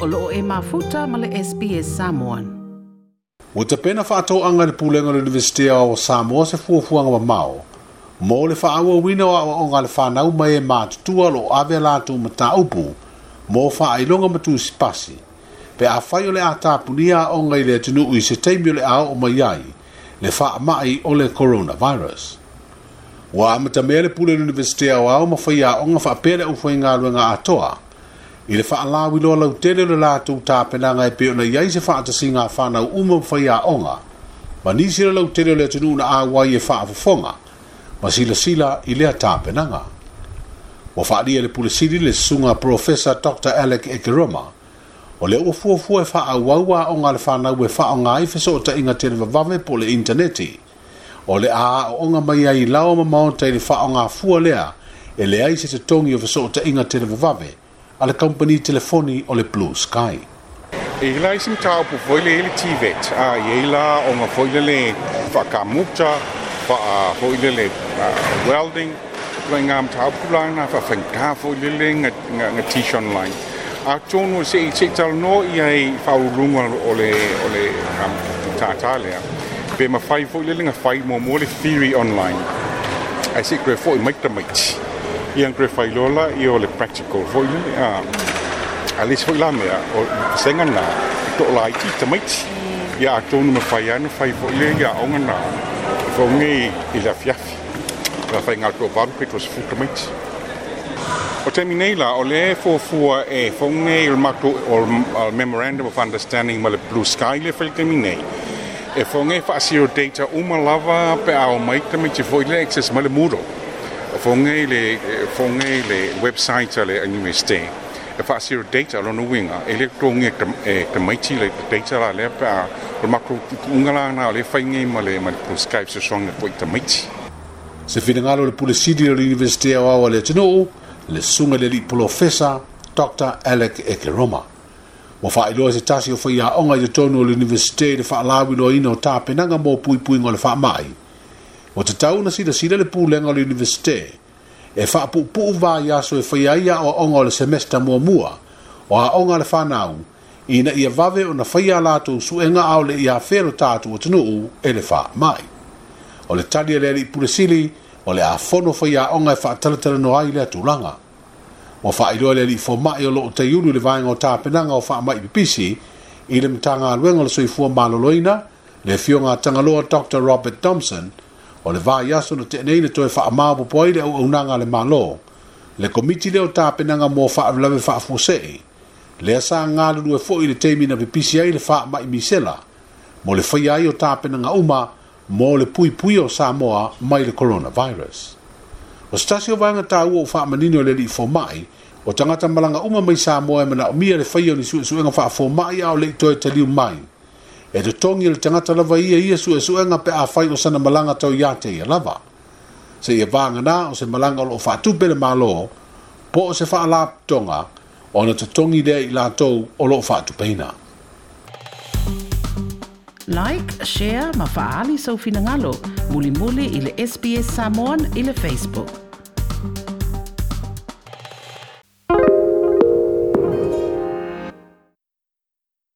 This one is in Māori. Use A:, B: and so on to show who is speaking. A: o loo e mafuta ma le SPS Samoan. Ua te pena anga le pūlenga le Universitea o Samoa se fuafuanga wa mao. Mo le whaawa wina wa o ngā le whanau mai e mātutua lo awe lātou ma tā upu, mō whaailonga ma tū sipasi. Pe a whai o le ātāpunia o ngai le tunu ui se teimi o le ao o mai ai, le wha mai o le coronavirus. Wa amata mea le pūlenga le Universitea o ao ma whai a o ngā whaapele o luenga atoa, Ile le fa'alau i loa lautele o le latou tapenaga e pe ona i ai se fa'atasiga fanau uma ma faiaʻoga ma nisi le lautele o le atunuu na auai e fa'afofoga ma silasila i nga. Wa ua fa'aalia le pulesili le sunga professor dr alek ekeroma o le ua fuafua e fa'aauau aʻoga a le fanau e fa'aoga ai fesoʻataʻiga televavave po le intaneti o le a aʻooga mai ai lao ma maota i le fa'aaogafua lea e leai se totogi o fesoʻataʻiga televavave a le company telefoni o le Blue Sky.
B: E la isim tau pu foile ele tivet, a e la o nga foile le whakamuta, fa a foile le welding, la inga am tau pu la nga whawhenka foile le nga tishon lai. A tonu se i te tal no i ai whaurunga o le tātālea, pe ma whai foile le nga whai mō mō le theory online. I said, great, for it might the might ian gre fai lola i o le practical fo ina a a lis fo lame a o senga na to la i tita maiti mm. ia a tō numa fai ana fai fo ina ia onga na fo nge i la fiafi la fai ngā tō baru pe tos fuka maiti O te minei la, o le fō fua e whaunga i rumato o Memorandum of Understanding ma le Blue Sky le whaile te minei. E whaunga e whaasiro data uma lava pe ao maita me te whaile access ma le muro fonge le website ale a university e fa sir data lo no winga electronic e te te e maiti le data la le pa por makro ungala na
A: le
B: fainge ma le ma prescribe se song e poita maiti
A: se finangalo le pulisi di le university e a wa le tino le sunga le li professor dr alec ekeroma Wa fa ilo se tasi o fa ya onga i te tonu o l'universite le fa alawi lo ino ta penanga mo pui pui ngole fa mai o te tau na sila sila le pūlenga o le universite e wha apu pū vā e whai aia o onga o le semesta mua mua o a le whanau i na ia vave o na whai a lātou suenga au le ia whero tātu o tunu e le wha mai. O le talia e le ali pūle sili o le a whono whai a onga e wha talatara no ai le atulanga. O wha i roa le ali fō mai o lo o teiulu le vāinga o tāpenanga o wha mai pipisi i le mtanga aluenga le soifua maloloina le fionga tangaloa Dr. Robert Thompson – o le vai aso na teanei le toe faamaopo po ai le auaunaga a le malo le komiti lea o tapenaga mo faavelave faafuasee lea sa galulue foʻi le teimi na pipisi ai le faamaʻi misela mo le faia ai o tapenaga uma mo le puipui o samoa mai le coronavirus o se tasi o vaega tāua o faamanini o le alii fomaʻi o tagata malaga uma mai samoa e manaʻomia le faia o ni suʻesuʻega faafomaʻi a o leʻitoe taliu mai e te tongi le tangata lava ia ia su e su enga pe a fai o sana malanga tau ia te ia lava. Se ia vanga na o se malanga lo o fatu pele ma lo, po o se faa la tonga o na te tongi le i la tau o lo o fatu peina. Like, share, ma faali sau finangalo, muli muli ili SBS Samoan ili Facebook.